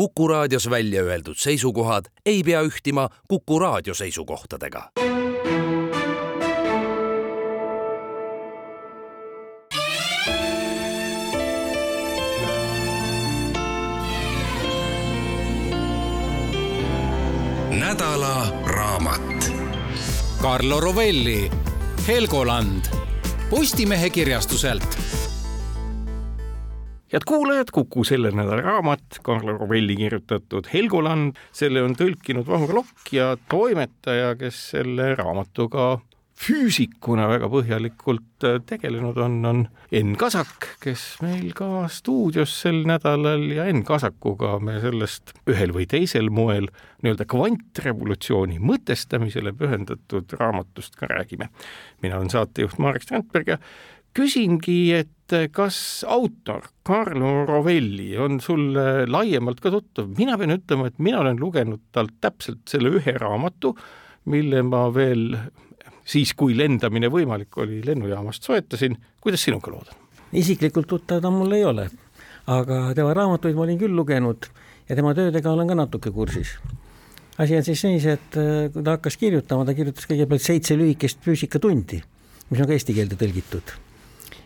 Kuku raadios välja öeldud seisukohad ei pea ühtima Kuku raadio seisukohtadega. nädala raamat. Carlo Rovelli, Helgoland, Postimehe kirjastuselt head kuulajad, Kuku selle nädala raamat, Carlo Rovelli kirjutatud Helgoland, selle on tõlkinud Vahur Lokk ja toimetaja, kes selle raamatuga füüsikuna väga põhjalikult äh, tegelenud on, on Enn Kasak, kes meil ka stuudios sel nädalal ja Enn Kasakuga me sellest ühel või teisel moel nii-öelda kvantrevolutsiooni mõtestamisele pühendatud raamatust ka räägime. mina olen saatejuht Marek Strandberg ja küsingi, et kas autor Carlo Rovelli on sulle laiemalt ka tuttav, mina pean ütlema, et mina olen lugenud talt täpselt selle ühe raamatu, mille ma veel siis, kui lendamine võimalik oli, lennujaamast soetasin, kuidas sinuga lood on? isiklikult tuttav ta mul ei ole, aga tema raamatuid ma olin küll lugenud ja tema töödega olen ka natuke kursis. asi on siis niiviisi, et äh, kui ta hakkas kirjutama, ta kirjutas kõigepealt seitse lühikest füüsikatundi, mis on ka eesti keelde tõlgitud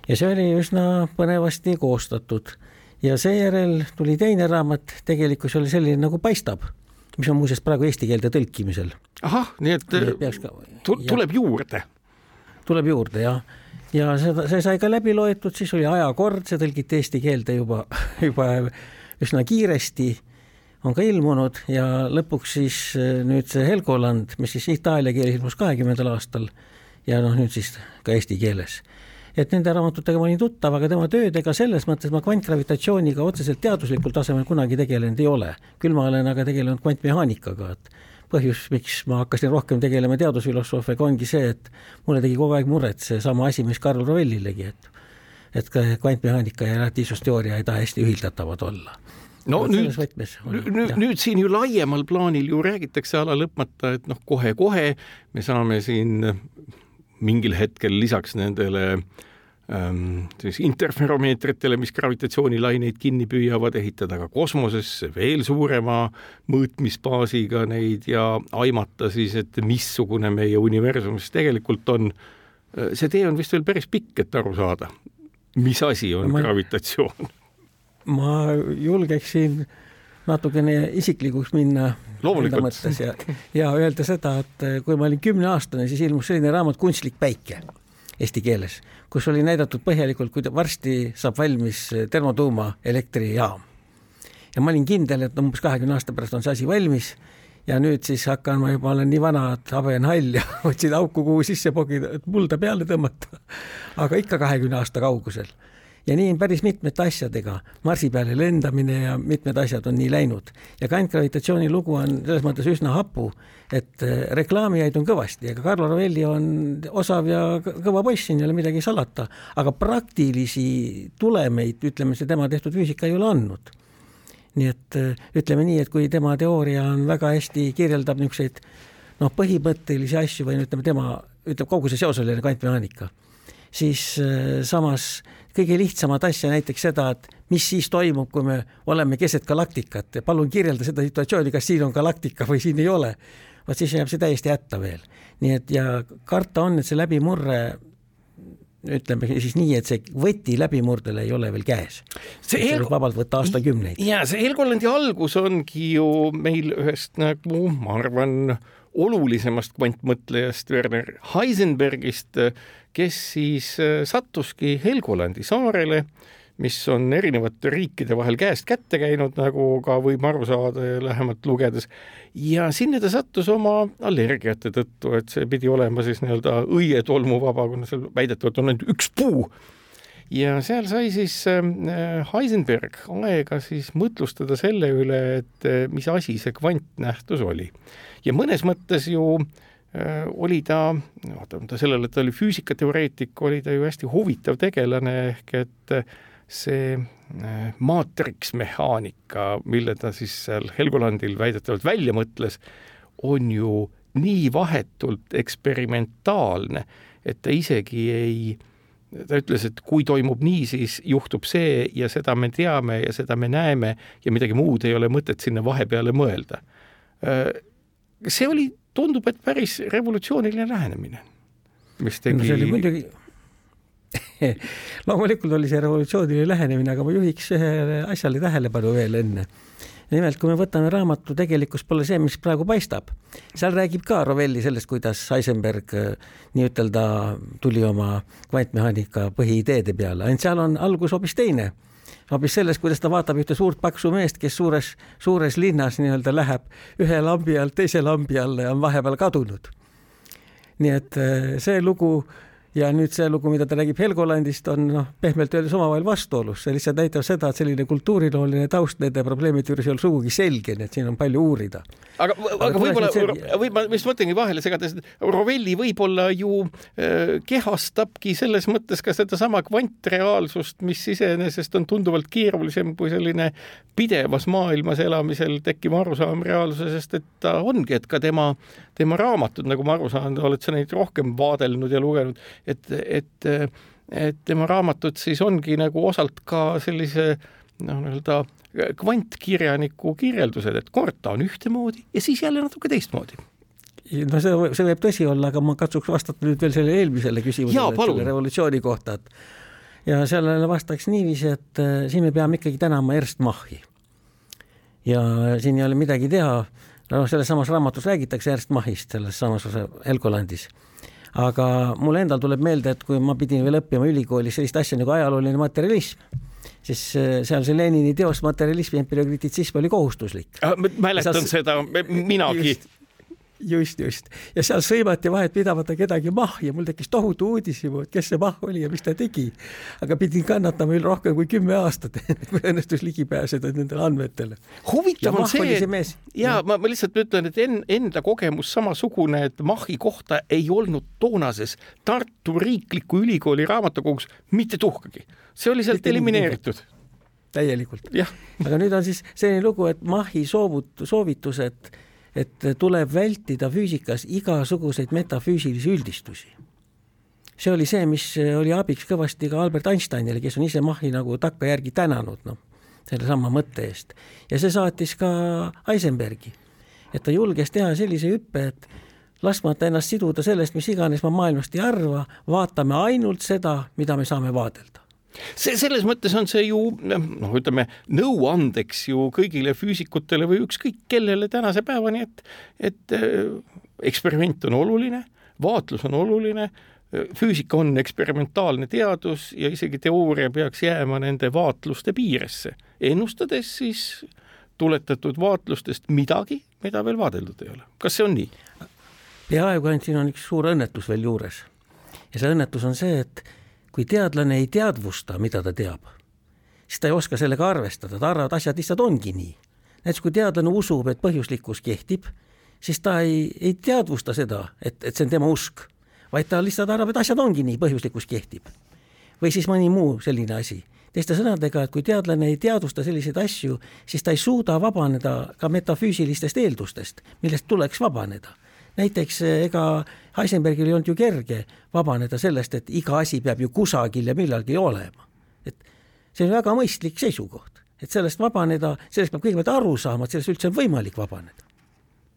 ja see oli üsna põnevasti koostatud ja seejärel tuli teine raamat, tegelikkus oli selline nagu paistab, mis on muuseas praegu eesti keelde tõlkimisel. ahah, nii et ka, tuleb ja, juurde? tuleb juurde jah, ja seda, see sai ka läbi loetud, siis oli ajakord, see tõlgiti eesti keelde juba, juba üsna kiiresti on ka ilmunud ja lõpuks siis eh, nüüd see Helgoland, mis siis itaalia keeles ilmus kahekümnendal aastal ja noh, nüüd siis ka eesti keeles et nende raamatutega ma olin tuttav, aga tema töödega selles mõttes ma kvantgravitatsiooniga otseselt teaduslikul tasemel kunagi tegelenud ei ole. küll ma olen aga tegelenud kvantmehaanikaga, et põhjus, miks ma hakkasin rohkem tegelema teadusfilosoofiaga, ongi see, et mulle tegi kogu aeg muret seesama asi, mis Karl Rovellilegi, et et ka kvantmehaanika ja relatiivsusteooria ei taha hästi ühildatavad olla no nüüd, nüüd, nüüd siin ju laiemal plaanil ju räägitakse ala lõpmata, et noh, kohe-kohe me saame siin mingil hetkel lisaks nendele ähm, siis interferomeetritele, mis gravitatsioonilaineid kinni püüavad, ehitada ka kosmosesse veel suurema mõõtmisbaasiga neid ja aimata siis, et missugune meie universumis tegelikult on. See tee on vist veel päris pikk, et aru saada, mis asi on ma, gravitatsioon. ma julgeksin natukene isiklikuks minna mõttes ja, ja öelda seda, et kui ma olin kümneaastane, siis ilmus selline raamat Kunstlik päike eesti keeles, kus oli näidatud põhjalikult, kui varsti saab valmis termotuumaelektrijaam. ja ma olin kindel, et umbes kahekümne aasta pärast on see asi valmis ja nüüd siis hakkan, ma juba olen nii vana, et habe on hall ja otsin auku, kuhu sisse pogida, et mulda peale tõmmata. aga ikka kahekümne aasta kaugusel ja nii on päris mitmete asjadega, Marsi peale lendamine ja mitmed asjad on nii läinud. ja kvantgravitatsiooni lugu on selles mõttes üsna hapu, et äh, reklaamijaid on kõvasti, ega Carlo Rovelli on osav ja kõva poiss, siin ei ole midagi salata, aga praktilisi tulemeid, ütleme, see tema tehtud füüsika ei ole andnud. nii et äh, ütleme nii, et kui tema teooria on väga hästi, kirjeldab niisuguseid noh, põhimõttelisi asju või ütleme, tema ütleb kogu see seoseline kvantmehaanika, siis äh, samas kõige lihtsamat asja, näiteks seda, et mis siis toimub, kui me oleme keset galaktikat, palun kirjelda seda situatsiooni, kas siin on galaktika või siin ei ole. vot siis jääb see täiesti hätta veel. nii et ja karta on, et see läbimurre ütleme siis nii, et see võti läbimurdele ei ole veel käes. see võib vabalt võtta aastakümneid. ja see Helgollandi algus ongi ju meil ühest nagu ma arvan, olulisemast kvantmõtlejast Werner Heisenbergist, kes siis äh, sattuski Helgolandi saarele, mis on erinevate riikide vahel käest kätte käinud, nagu ka võib aru saada lähemalt lugedes. ja sinna ta sattus oma allergiate tõttu, et see pidi olema siis nii-öelda õietolmuvaba, kuna seal väidetavalt on ainult üks puu ja seal sai siis ähm, äh, Heisenberg aega siis mõtlustada selle üle, et äh, mis asi see kvantnähtus oli. ja mõnes mõttes ju Äh, oli ta, vaatamata sellele, et ta oli füüsikateoreetik, oli ta ju hästi huvitav tegelane, ehk et see äh, maatriksmehaanika, mille ta siis seal Helgolandil väidetavalt välja mõtles, on ju nii vahetult eksperimentaalne, et ta isegi ei ta ütles, et kui toimub nii, siis juhtub see ja seda me teame ja seda me näeme ja midagi muud ei ole mõtet sinna vahepeale mõelda. see oli, tundub, et päris revolutsiooniline lähenemine, mis tegi no see oli muidugi loomulikult oli see revolutsiooniline lähenemine, aga ma juhiks ühele asjale tähelepanu veel enne. nimelt, kui me võtame raamatu Tegelikkus pole see, mis praegu paistab, seal räägib ka Rovelli sellest, kuidas Heisenberg äh, nii-ütelda tuli oma kvantmehaanika põhiideede peale, ainult seal on algus hoopis teine hoopis sellest, kuidas ta vaatab ühte suurt paksu meest, kes suures, suures linnas nii-öelda läheb ühe lambi alt teise lambi alla ja on vahepeal kadunud. nii et äh, see lugu ja nüüd see lugu, mida ta räägib Helgolandist, on noh, pehmelt öeldes omavahel vastuolus, see lihtsalt näitab seda, et selline kultuurilooline taust nende probleemide juures ei ole sugugi selge, nii et siin on palju uurida. aga, aga võib-olla, või ma just mõtlengi vahele segades, et Rovelli võib-olla ju äh, kehastabki selles mõttes ka sedasama kvantreaalsust, mis iseenesest on tunduvalt keerulisem kui selline pidevas maailmas elamisel tekkiv arusaam reaalsusest, et ta ongi, et ka tema, tema raamatud, nagu ma aru saan, oled sa neid rohkem vaadelnud ja lugenud et, et, et tema raamatud siis ongi nagu osalt ka sellise noh, nii-öelda kvantkirjaniku kirjeldused, et kord ta on ühtemoodi ja siis jälle natuke teistmoodi no see, see võib tõsi olla, aga ma katsuks vastata nüüd veel selle eelmisele küsimusele revolutsiooni kohta, et ja sellele vastaks niiviisi, et äh, siin me peame ikkagi tänama Ernst Machi. ja siin ei ole midagi teha, noh, selles samas raamatus räägitakse Ernst Machist, selles samas Helgolandis aga mulle endal tuleb meelde, et kui ma pidin veel õppima ülikoolis sellist asja nagu ajalooline materjalism, siis äh, seal see Lenini teos Materialism ja empiriokrititism oli kohustuslik. Ah, mäletan seal... seda, minagi just, just. ja seal sõimati vahetpidamata kedagi mahja, mul tekkis tohutu uudishimu, et kes see mah oli ja mis ta tegi. aga pidin kannatama veel rohkem kui kümme aastat, kui õnnestus ligi pääseda nendele andmetele. huvitav on see, et ja ma, ma lihtsalt ütlen, et en, enda kogemus samasugune, et Machi kohta ei olnud toonases Tartu Riikliku Ülikooli raamatukogus mitte tuhkagi. see oli sealt elimineeritud täielikult. aga nüüd on siis selline lugu, et Machi soovut-, soovitused et tuleb vältida füüsikas igasuguseid metafüüsilisi üldistusi. see oli see, mis oli abiks kõvasti ka Albert Einsteinile, kes on ise Machi nagu takkajärgi tänanud, noh, sellesama mõtte eest. ja see saatis ka Heisenbergi, et ta julges teha sellise hüppe, et laskmata ennast siduda sellest, mis iganes ma maailmast ei arva, vaatame ainult seda, mida me saame vaadelda see, selles mõttes on see ju noh, ütleme nõuandeks ju kõigile füüsikutele või ükskõik kellele tänase päevani, et, et äh, eksperiment on oluline, vaatlus on oluline, füüsika on eksperimentaalne teadus ja isegi teooria peaks jääma nende vaatluste piiresse, ennustades siis tuletatud vaatlustest midagi, mida veel vaadeldud ei ole. kas see on nii? peaaegu ainult siin on üks suur õnnetus veel juures. ja see õnnetus on see, et kui teadlane ei teadvusta, mida ta teab, siis ta ei oska sellega arvestada, ta arvab, et asjad lihtsalt ongi nii. näiteks kui teadlane usub, et põhjuslikkus kehtib, siis ta ei, ei teadvusta seda, et, et see on tema usk, vaid ta lihtsalt arvab, et asjad ongi nii, põhjuslikkus kehtib. või siis mõni muu selline asi. teiste sõnadega, et kui teadlane ei teadvusta selliseid asju, siis ta ei suuda vabaneda ka metafüüsilistest eeldustest, millest tuleks vabaneda näiteks eh, ega Heisenbergil ei olnud ju kerge vabaneda sellest, et iga asi peab ju kusagil ja millalgi olema. et see on väga mõistlik seisukoht, et sellest vabaneda, sellest peab kõigepealt aru saama, et sellest üldse on võimalik vabaneda.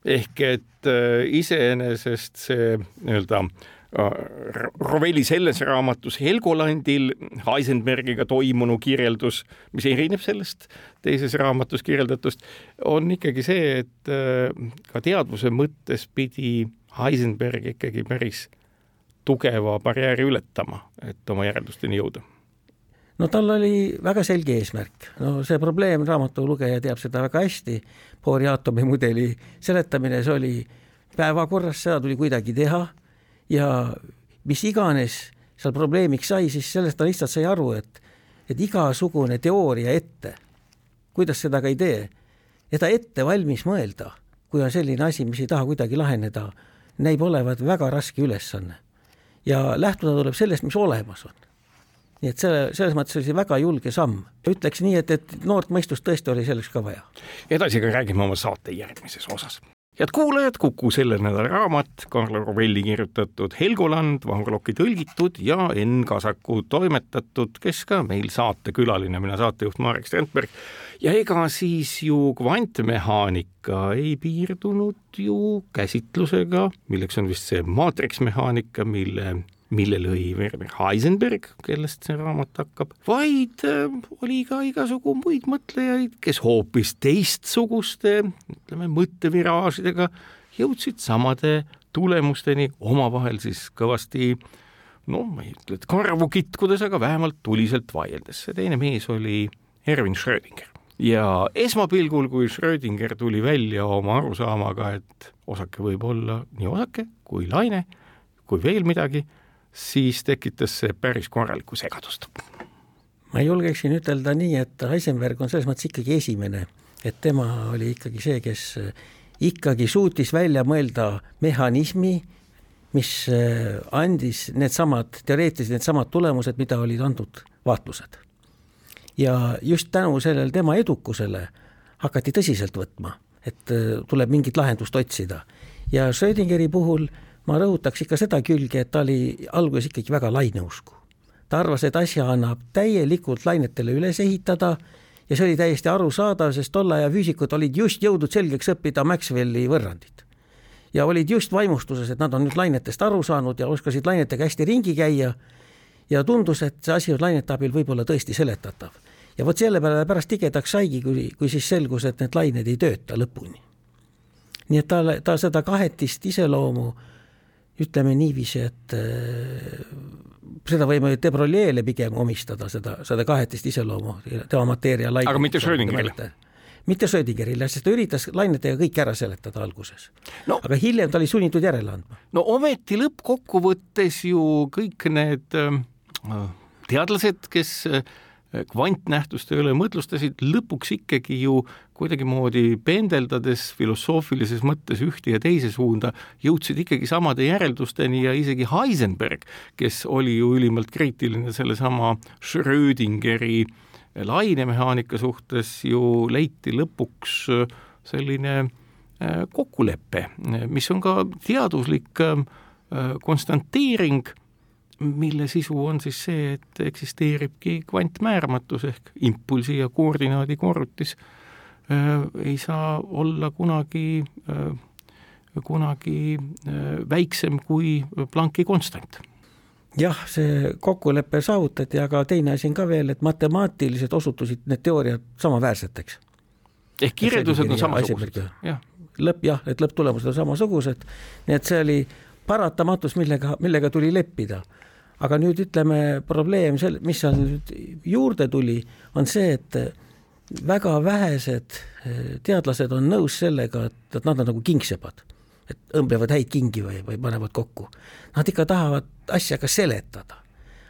ehk et äh, iseenesest see nii-öelda äh, Rovelli selles raamatus Helgolandil Heisenbergiga toimunu kirjeldus, mis erineb sellest teises raamatus kirjeldatust, on ikkagi see, et äh, ka teadvuse mõttes pidi Heisenberg ikkagi päris tugeva barjääri ületama, et oma järeldusteni jõuda. No tal oli väga selge eesmärk, no see probleem, raamatu lugeja teab seda väga hästi, Bohri aatomimudeli seletamine, see oli päevakorras, seda tuli kuidagi teha ja mis iganes seal probleemiks sai, siis sellest ta lihtsalt sai aru, et, et igasugune teooria ette, kuidas seda ka ei tee, ja ta ette valmis mõelda, kui on selline asi, mis ei taha kuidagi laheneda, näib olevat väga raske ülesanne. ja lähtuda tuleb sellest, mis olemas on. nii et selle, selles mõttes oli see väga julge samm. ütleks nii, et, et noort mõistust tõesti oli selleks ka vaja. edasi ka räägime oma saate järgmises osas head kuulajad, Kuku selle nädala raamat, Karl Rovelli kirjutatud Helgoland, Vahurlokki tõlgitud ja Enn Kasaku toimetatud, kes ka meil saatekülaline, mina saatejuht Marek Strandberg. ja ega siis ju kvantmehaanika ei piirdunud ju käsitlusega, milleks on vist see maatriksmehaanika, mille mille lõi Werner Heisenberg, kellest see raamat hakkab, vaid äh, oli ka igasugu muid mõtlejaid, kes hoopis teistsuguste, ütleme, mõtteviraažidega jõudsid samade tulemusteni, omavahel siis kõvasti no ma ei ütle, et karvu kitkudes, aga vähemalt tuliselt vaieldes. see teine mees oli Erwin Schrödinger. ja esmapilgul, kui Schrödinger tuli välja oma arusaamaga, et osake võib olla nii osake kui laine kui veel midagi, siis tekitas see päris korralikku segadust. ma julgeksin ütelda nii, et Heisenberg on selles mõttes ikkagi esimene, et tema oli ikkagi see, kes ikkagi suutis välja mõelda mehhanismi, mis äh, andis needsamad, teoreetiliselt needsamad tulemused, mida olid andnud vaatlused. ja just tänu sellele tema edukusele hakati tõsiselt võtma, et äh, tuleb mingit lahendust otsida ja Schrödingeri puhul ma rõhutaks ikka seda külge, et ta oli alguses ikkagi väga laineusku. ta arvas, et asja annab täielikult lainetele üles ehitada ja see oli täiesti arusaadav, sest tolle aja füüsikud olid just jõudnud selgeks õppida Maxwelli võrrandit. ja olid just vaimustuses, et nad on nüüd lainetest aru saanud ja oskasid lainetega hästi ringi käia ja tundus, et see asi on lainete abil võib-olla tõesti seletatav. ja vot selle peale pärast tigedaks saigi, kui, kui siis selgus, et need lained ei tööta lõpuni. nii et ta, ta seda kahetist iseloomu ütleme niiviisi, et äh, seda võime de Broglie'le pigem omistada, seda, seda kahetist iseloomu, tema mateeria laine. aga mitte Schrödingerile? mitte Schrödingerile, sest ta üritas lainetega kõik ära seletada alguses no,. aga hiljem ta oli sunnitud järele andma. no ometi lõppkokkuvõttes ju kõik need äh, teadlased, kes äh, kvantnähtuste üle mõtlustasid, lõpuks ikkagi ju kuidagimoodi pendeldades filosoofilises mõttes ühte ja teise suunda, jõudsid ikkagi samade järeldusteni ja isegi Heisenberg, kes oli ju ülimalt kriitiline sellesama Schrödingeri lainemehaanika suhtes, ju leiti lõpuks selline äh, kokkulepe, mis on ka teaduslik äh, konstanteering mille sisu on siis see, et eksisteeribki kvantmääramatus ehk impulsi ja koordinaadi korrutis. äh, ei saa olla kunagi äh,, kunagi äh, väiksem kui Plancki konstant. Jah, see kokkulepe saavutati, aga teine asi on ka veel, et matemaatiliselt osutusid need teooriad samaväärseteks. ehk kirjeldused on samasugused, jah. lõpp jah, et lõpptulemused on samasugused, nii et see oli paratamatus, millega, millega tuli leppida. Aga nüüd ütleme, probleem sel-, mis seal nüüd juurde tuli, on see, et väga vähesed eh, teadlased on nõus sellega, et, et nad on nagu kingsepad, et õmblevad häid kingi või, või panevad kokku. Nad ikka tahavad asja ka seletada.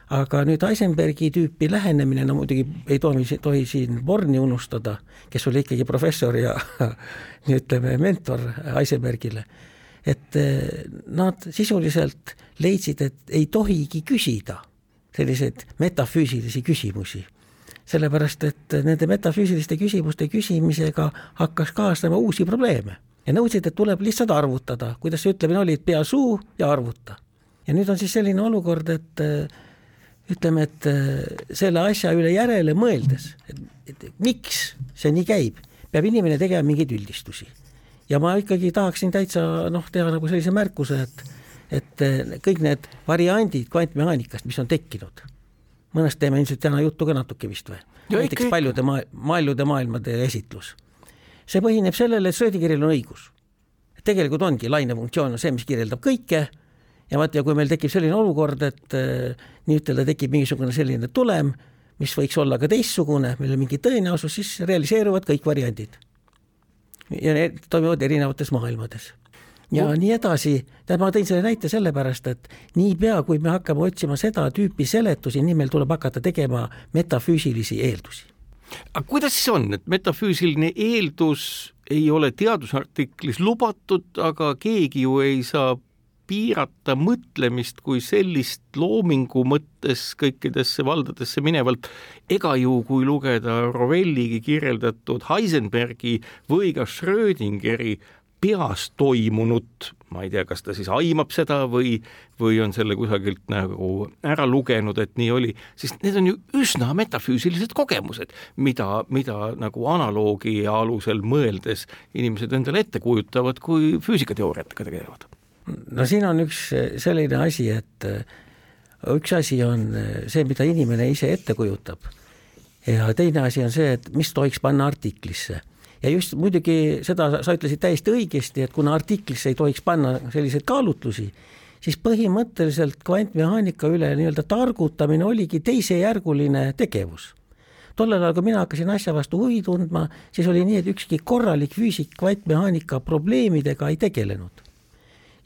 aga nüüd Heisenbergi tüüpi lähenemine, no muidugi ei tohi, tohi siin Borni unustada, kes oli ikkagi professor ja ütleme, mentor Heisenbergile et eh, nad sisuliselt leidsid, et ei tohigi küsida selliseid metafüüsilisi küsimusi. Sellepärast, et nende metafüüsiliste küsimuste küsimisega hakkas kaasnema uusi probleeme. Ja nõudsid, et tuleb lihtsalt arvutada, kuidas see ütlemine oli, et pea suu ja arvuta. ja nüüd on siis selline olukord, et eh, ütleme, et eh, selle asja üle järele mõeldes, et, miks see nii käib, peab inimene tegema mingeid üldistusi. Ja ma ikkagi tahaksin täitsa noh, teha nagu sellise märkuse, et et eh, kõik need variandid kvantmehaanikast, mis on tekkinud, mõnest teeme ilmselt täna juttu ka natuke vist või? näiteks paljude maa, paljude maailmade esitlus. see põhineb sellele, et Schrödingeril on õigus. tegelikult ongi lainefunktsioon on see, mis kirjeldab kõike ja vaat, ja kui meil tekib selline olukord, et äh, nii-ütelda tekib mingisugune selline tulem, mis võiks olla ka teistsugune, millel on mingi tõenäosus, siis realiseeruvad kõik variandid ja need toimuvad erinevates maailmades ja no. nii edasi, tähendab, ma tõin selle näite sellepärast, et niipea, kui me hakkame otsima seda tüüpi seletusi, nii meil tuleb hakata tegema metafüüsilisi eeldusi. aga kuidas siis on, et metafüüsiline eeldus ei ole teadusartiklis lubatud, aga keegi ju ei saa piirata mõtlemist kui sellist loomingu mõttes kõikidesse valdadesse minevalt, ega ju, kui lugeda Rovelligi kirjeldatud Heisenbergi või ka Schrödingeri peas toimunut, ma ei tea, kas ta siis aimab seda või, või on selle kusagilt nagu ära lugenud, et nii oli, sest need on ju üsna metafüüsilised kogemused, mida, mida nagu analoogia alusel mõeldes inimesed endale ette kujutavad, kui füüsikateooriatega tegelevad. no siin on üks selline asi, et üks asi on see, mida inimene ise ette kujutab. Ja teine asi on see, et mis tohiks panna artiklisse ja just muidugi seda sa ütlesid täiesti õigesti, et kuna artiklisse ei tohiks panna selliseid kaalutlusi, siis põhimõtteliselt kvantmehaanika üle nii-öelda targutamine oligi teisejärguline tegevus. tollel ajal, kui mina hakkasin asja vastu huvi tundma, siis oli nii, et ükski korralik füüsik kvantmehaanika probleemidega ei tegelenud.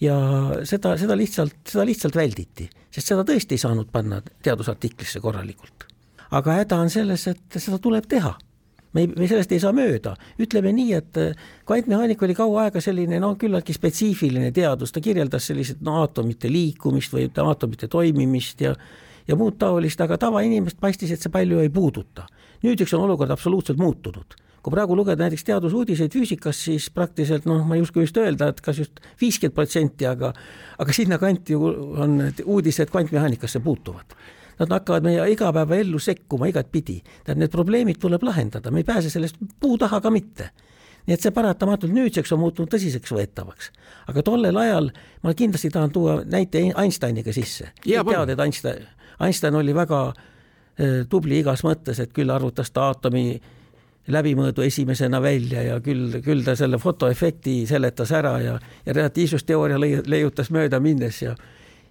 ja seda, seda lihtsalt, seda lihtsalt välditi, sest seda tõesti ei saanud panna teadusartiklisse korralikult. aga häda on selles, et seda tuleb teha me ei, me sellest ei saa mööda, ütleme nii, et äh, kvantmehaanika oli kaua aega selline no küllaltki spetsiifiline teadus, ta kirjeldas selliseid no aatomite liikumist või aatomite toimimist ja ja muud taolist, aga tavainimest paistis, et see palju ei puuduta. nüüdseks on olukord absoluutselt muutunud. Kui praegu lugeda näiteks teadusuudiseid füüsikas, siis praktiliselt noh, ma ei oska just öelda, et kas just viiskümmend protsenti, aga aga sinnakanti on uudised kvantmehaanikasse puutuvad nad hakkavad meie igapäevaellu sekkuma igatpidi. tähendab, need probleemid tuleb lahendada, me ei pääse sellest puu taha ka mitte. nii et see paratamatult nüüdseks on muutunud tõsiseks võetavaks. aga tollel ajal ma kindlasti tahan tuua näite Einsteiniga sisse. tead, et Einstein, Einstein oli väga äh, tubli igas mõttes, et küll arvutas ta aatomi läbimõõdu esimesena välja ja küll, küll ta selle fotoefekti seletas ära ja, ja relatiivsusteooria leiutas mööda minnes ja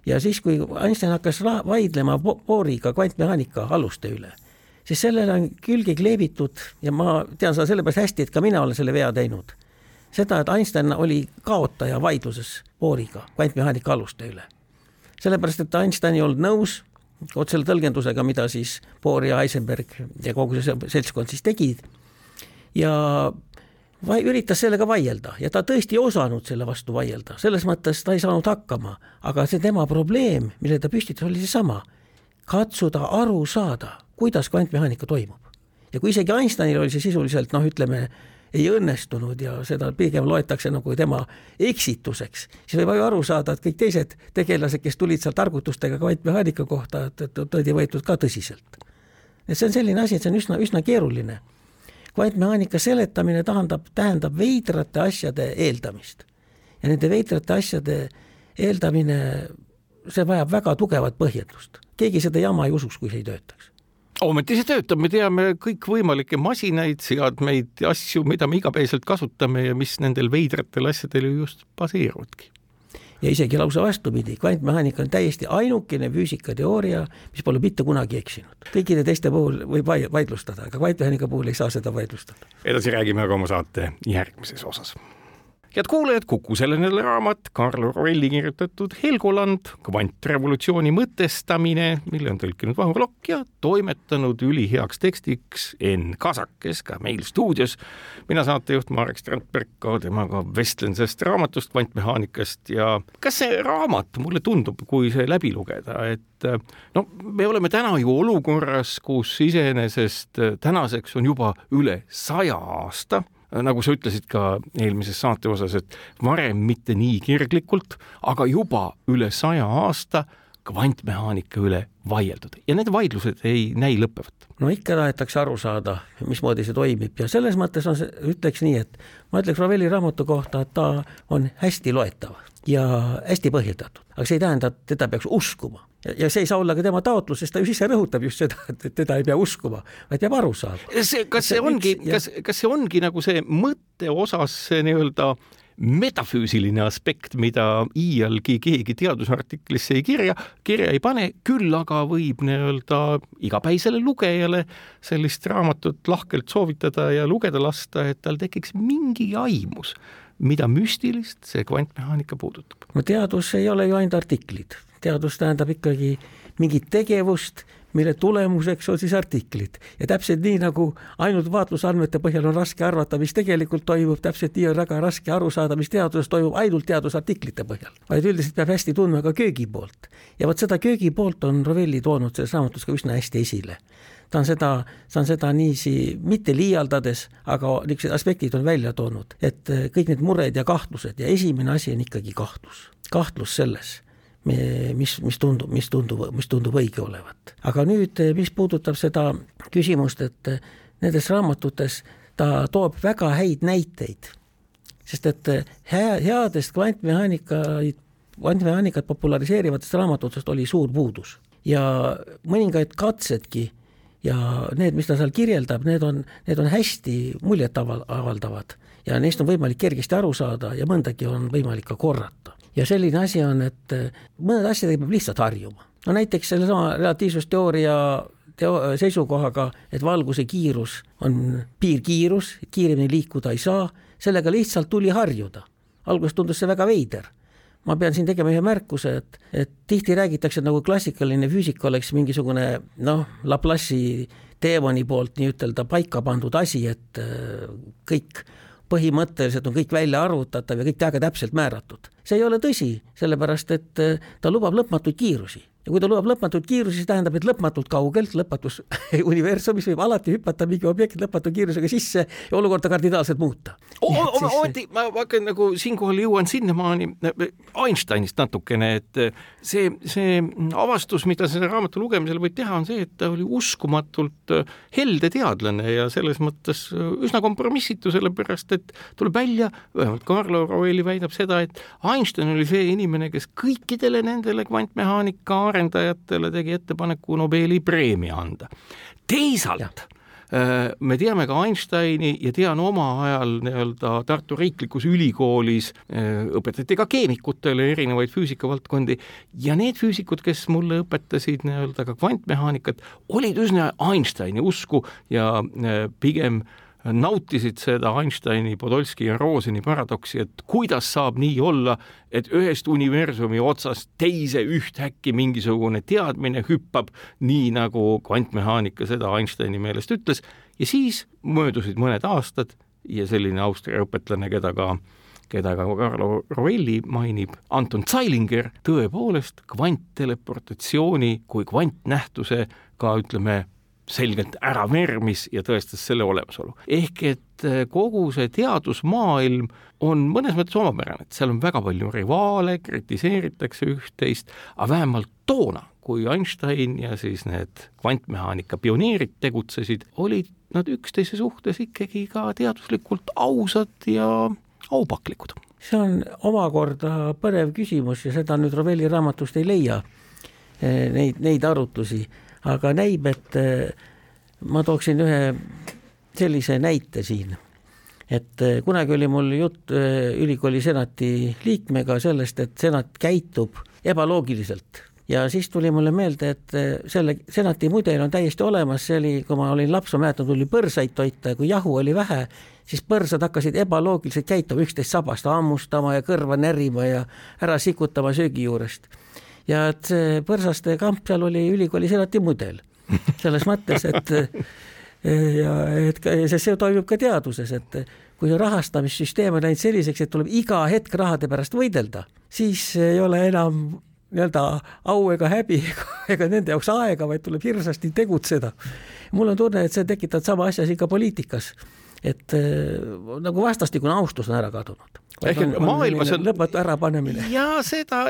ja siis, kui Einstein hakkas vaidlema Bohriga kvantmehaanika aluste üle, siis sellele on külge kleebitud ja ma tean seda sellepärast hästi, et ka mina olen selle vea teinud. seda, et Einstein oli kaotaja vaidluses Bohriga kvantmehaanika aluste üle. sellepärast, et Einstein ei olnud nõus vot selle tõlgendusega, mida siis Bohr ja Heisenberg ja kogu see seltskond siis tegid. ja vai-, üritas sellega vaielda ja ta tõesti ei osanud selle vastu vaielda, selles mõttes ta ei saanud hakkama, aga see tema probleem, mille ta püstitas, oli seesama, katsuda aru saada, kuidas kvantmehaanika toimub. ja kui isegi Einsteinil oli see sisuliselt noh, ütleme, ei õnnestunud ja seda pigem loetakse nagu tema eksituseks, siis võib ju aru saada, et kõik teised tegelased, kes tulid sealt arvutustega kvantmehaanika kohta, et, et oldi võetud ka tõsiselt. et see on selline asi, et see on üsna, üsna keeruline kvantmehaanika seletamine tähendab, tähendab veidrate asjade eeldamist. ja nende veidrate asjade eeldamine, see vajab väga tugevat põhjendust. keegi seda jama ei usuks, kui see ei töötaks ometi see töötab, me teame kõikvõimalikke masinaid, seadmeid asju, mida me igapäevaselt kasutame ja mis nendel veidratel asjadel ju just baseeruvadki ja isegi lausa vastupidi, kvantmehaanika on täiesti ainukene füüsikateooria, mis pole mitte kunagi eksinud. kõikide teiste puhul võib vaidlustada, aga kvantmehaanika puhul ei saa seda vaidlustada. edasi räägime aga oma saate järgmises osas head kuulajad, Kuku selline raamat, Karl Orwelli kirjutatud Helgoland, kvantrevolutsiooni mõtestamine, mille on tõlkinud Vahur Lokk ja toimetanud üliheaks tekstiks Enn Kasak, kes ka meil stuudios. mina saatejuht Marek Strandberg, ka temaga vestlen sellest raamatust, kvantmehaanikast ja kas see raamat, mulle tundub, kui see läbi lugeda, et no me oleme täna ju olukorras, kus iseenesest tänaseks on juba üle saja aasta nagu sa ütlesid ka eelmises saate osas, et varem mitte nii kirglikult, aga juba üle saja aasta kvantmehaanika üle vaieldud. Ja need vaidlused ei näi lõppevat. no ikka tahetakse aru saada, mismoodi see toimib. Ja selles mõttes on see, ütleks nii, et ma ütleks Ravelli raamatu kohta, et ta on hästi loetav ja hästi põhjendatud, aga see ei tähenda, et teda peaks uskuma ja, see ei saa olla ka tema taotlus, sest ta ju ise rõhutab just seda, et teda ei pea uskuma, vaid peab aru saama. see, kas see ongi, kas, kas see ongi nagu see mõtte osas nii-öelda metafüüsiline aspekt, mida iialgi keegi teadusartiklisse ei kirja, kirja ei pane, küll aga võib nii-öelda igapäisele lugejale sellist raamatut lahkelt soovitada ja lugeda lasta, et tal tekiks mingi aimus mida müstilist see kvantmehaanika puudutab? no teadus ei ole ju ainult artiklid, teadus tähendab ikkagi mingit tegevust, mille tulemuseks on siis artiklid. Ja täpselt nii nagu ainult vaatlusandmete põhjal on raske arvata, mis tegelikult toimub, täpselt nii on väga raske aru saada, mis teaduses toimub ainult teadusartiklite põhjal, vaid üldiselt peab hästi tundma ka köögi poolt. ja vot seda köögi poolt on Rovelli toonud selles raamatus ka üsna hästi esile. Ta on seda, ta on seda niiviisi mitte liialdades, aga niisugused aspektid on välja toonud, et kõik need mured ja kahtlused ja esimene asi on ikkagi kahtlus, kahtlus selles mis, mis tundub, mis tundub, mis tundub õige olevat. aga nüüd, mis puudutab seda küsimust, et nendes raamatutes ta toob väga häid näiteid, sest et hea, headest kvantmehaanikaid, kvantmehaanikat populariseerivatest raamatutest oli suur puudus ja mõningaid katsedki ja need, mis ta seal kirjeldab, need on, need on hästi muljetavaldavad ja neist on võimalik kergesti aru saada ja mõndagi on võimalik ka korrata. Ja selline asi on, et mõned asjadega peab lihtsalt harjuma. no näiteks sellesama relatiivsusteooria teo-, seisukohaga, et valguse kiirus on piirkiirus, kiiremini liikuda ei saa, sellega lihtsalt tuli harjuda. alguses tundus see väga veider ma pean siin tegema ühe märkuse, et, et tihti räägitakse, nagu klassikaline füüsika oleks mingisugune noh, Laplace'i teemani poolt nii-ütelda paika pandud asi, et äh, kõik põhimõtteliselt on kõik välja arvutatav ja kõik väga täpselt määratud. see ei ole tõsi, sellepärast et äh, ta lubab lõpmatuid kiirusi ja kui ta lubab lõpmatut kiirust, siis tähendab, et lõpmatult kaugelt, lõpmatus universumis võib alati hüpata mingi objekt lõpmatu kiirusega sisse ja olukorda kardinaalselt muuta. ometi ma hakkan nagu siinkohal jõuan sinnamaani Einsteinist natukene, et see, see avastus, mida selle raamatu lugemisel võib teha, on see, et ta oli uskumatult helde teadlane ja selles mõttes üsna kompromissitu, sellepärast et tuleb välja, vähemalt Carlo Rovelli väidab seda, et Einstein oli see inimene, kes kõikidele nendele kvantmehaanika arendajatele tegi ettepaneku Nobeli preemia anda. teisalt äh, me teame ka Einsteini ja tean oma ajal nii-öelda Tartu Riiklikus Ülikoolis äh, õpetati ka keemikutele erinevaid füüsikavaldkondi ja need füüsikud, kes mulle õpetasid nii-öelda ka kvantmehaanikat, olid üsna Einsteini usku ja äh, pigem äh, nautisid seda Einsteini, Podolski ja Roseni paradoksi, et kuidas saab nii olla, et ühest universumi otsast teise ühtäkki mingisugune teadmine hüppab, nii nagu kvantmehaanika seda Einsteini meelest ütles, ja siis möödusid mõned aastad ja selline Austria õpetlane, keda ka keda ka Carlo Rovelli mainib, Anton Zeilinger, tõepoolest kvantteleportatsiooni kui kvantnähtuse ka ütleme, selgelt ära vermis ja tõestas selle olemasolu. ehk et äh, kogu see teadusmaailm on mõnes mõttes omapärane, et seal on väga palju rivaale, kritiseeritakse üht-teist, aga vähemalt toona, kui Einstein ja siis need kvantmehaanika pioneerid tegutsesid, olid nad üksteise suhtes ikkagi ka teaduslikult ausad ja aupaklikud. see on omakorda põnev küsimus ja seda nüüd Rovelli raamatust ei leia, eh, neid, neid arutlusi aga näib, et eh, ma tooksin ühe sellise näite siin, et eh, kunagi oli mul jutt eh, ülikooli senati liikmega sellest, et senat käitub ebaloogiliselt. Ja siis tuli mulle meelde, et selle senati mudel on täiesti olemas, see oli, kui ma olin laps, ma mäletan, tuli põrsaid toita ja kui jahu oli vähe, siis põrsad hakkasid ebaloogiliselt käituma, üksteist sabast hammustama ja kõrva närima ja ära sikutama söögi juurest ja et see põrsaste kamp seal oli ülikooli senati mudel selles mõttes, et ja et sest see toimub ka teaduses, et kui rahastamissüsteem on läinud selliseks, et tuleb iga hetk rahade pärast võidelda, siis ei ole enam nii-öelda au ega häbi ega, nende jaoks aega, vaid tuleb hirmsasti tegutseda. mul on tunne, et see tekitab sama asja siin ka poliitikas et äh, nagu vastastikune austus on ära kadunud. Ehk et maailmas on lõpmatu ärapanemine. ja seda,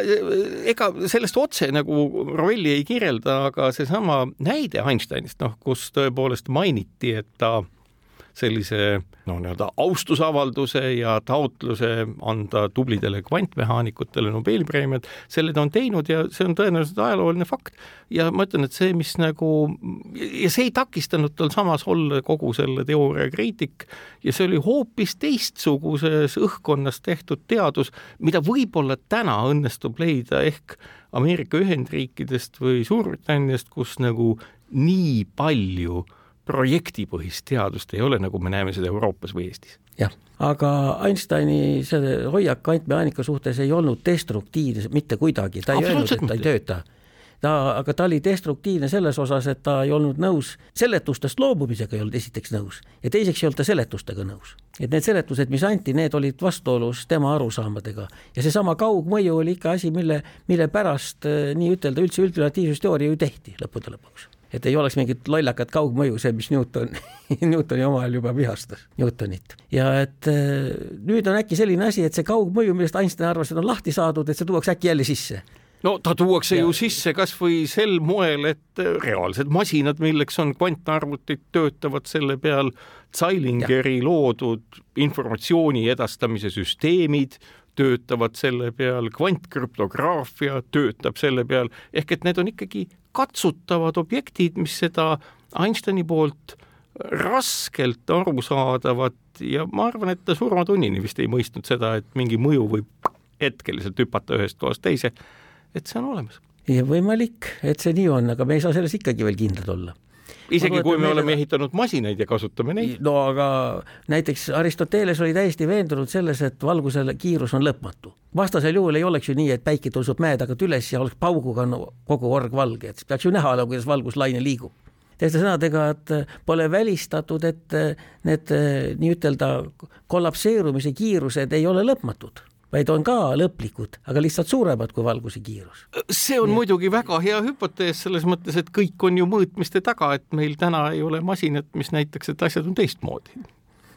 ega sellest otse nagu Rovelli ei kirjelda, aga seesama näide Einsteinist, noh, kus tõepoolest mainiti, et ta sellise noh, nii-öelda austusavalduse ja taotluse anda tublidele kvantmehaanikutele Nobeli preemiat, selle ta on teinud ja see on tõenäoliselt ajalooline fakt. ja ma ütlen, et see, mis nagu ja see ei takistanud tal samas olla kogu selle teooria kriitik ja see oli hoopis teistsuguses õhkkonnas tehtud teadus, mida võib-olla täna õnnestub leida ehk Ameerika Ühendriikidest või Suurbritanniast, kus nagu nii palju äh, projektipõhist teadust ei ole, nagu me näeme seda Euroopas või Eestis. jah, aga Einsteini see hoiak kvantmehaanika suhtes ei olnud destruktiivne mitte kuidagi, ta ei öelnud, et ta ei tööta. Ta, aga ta oli destruktiivne selles osas, et ta ei olnud nõus, seletustest loobumisega ei olnud esiteks nõus ja teiseks ei olnud ta seletustega nõus. et need seletused, mis anti, need olid vastuolus tema arusaamadega. Ja seesama kaugmõju oli ikka asi, mille, mille pärast eh, nii-ütelda üldse üldrelatiivsusteooria ju tehti lõppude lõpuks et ei oleks mingit lollakat kaugmõju, see, mis Newton Newtoni omal ajal juba vihastas, Newtonit. ja et äh, nüüd on äkki selline asi, et see kaugmõju, millest Einstein arvas, et on lahti saadud, et see tuuakse äkki jälle sisse no ta tuuakse ja. ju sisse kasvõi sel moel, et reaalsed masinad, milleks on kvantarvutid, töötavad selle peal, Zeilingeri ja. loodud informatsiooni edastamise süsteemid töötavad selle peal, kvantkrüptograafia töötab selle peal, ehk et need on ikkagi katsutavad objektid, mis seda Einsteini poolt raskelt arusaadavat ja ma arvan, et ta surmatunnini vist ei mõistnud seda, et mingi mõju võib hetkeliselt hüpata ühest kohast teise, et see on olemas. ja võimalik, et see nii on, aga me ei saa selles ikkagi veel kindlad olla isegi kui me meile... oleme ehitanud masinaid ja kasutame neid. no aga näiteks Aristoteles oli täiesti veendunud selles, et valguse kiirus on lõpmatu. vastasel juhul ei oleks ju nii, et päike tõuseb mäe tagant üles ja oleks pauguga no, kogu org valge, et siis peaks ju näha, kuidas valguslaine liigub teiste sõnadega, et pole välistatud, et need nii-ütelda kollapseerumise kiirused ei ole lõpmatud vaid on ka lõplikud, aga lihtsalt suuremad kui valguse kiirus. see on Nii. muidugi väga hea hüpotees selles mõttes, et kõik on ju mõõtmiste taga, et meil täna ei ole masinat, mis näitaks, et asjad on teistmoodi.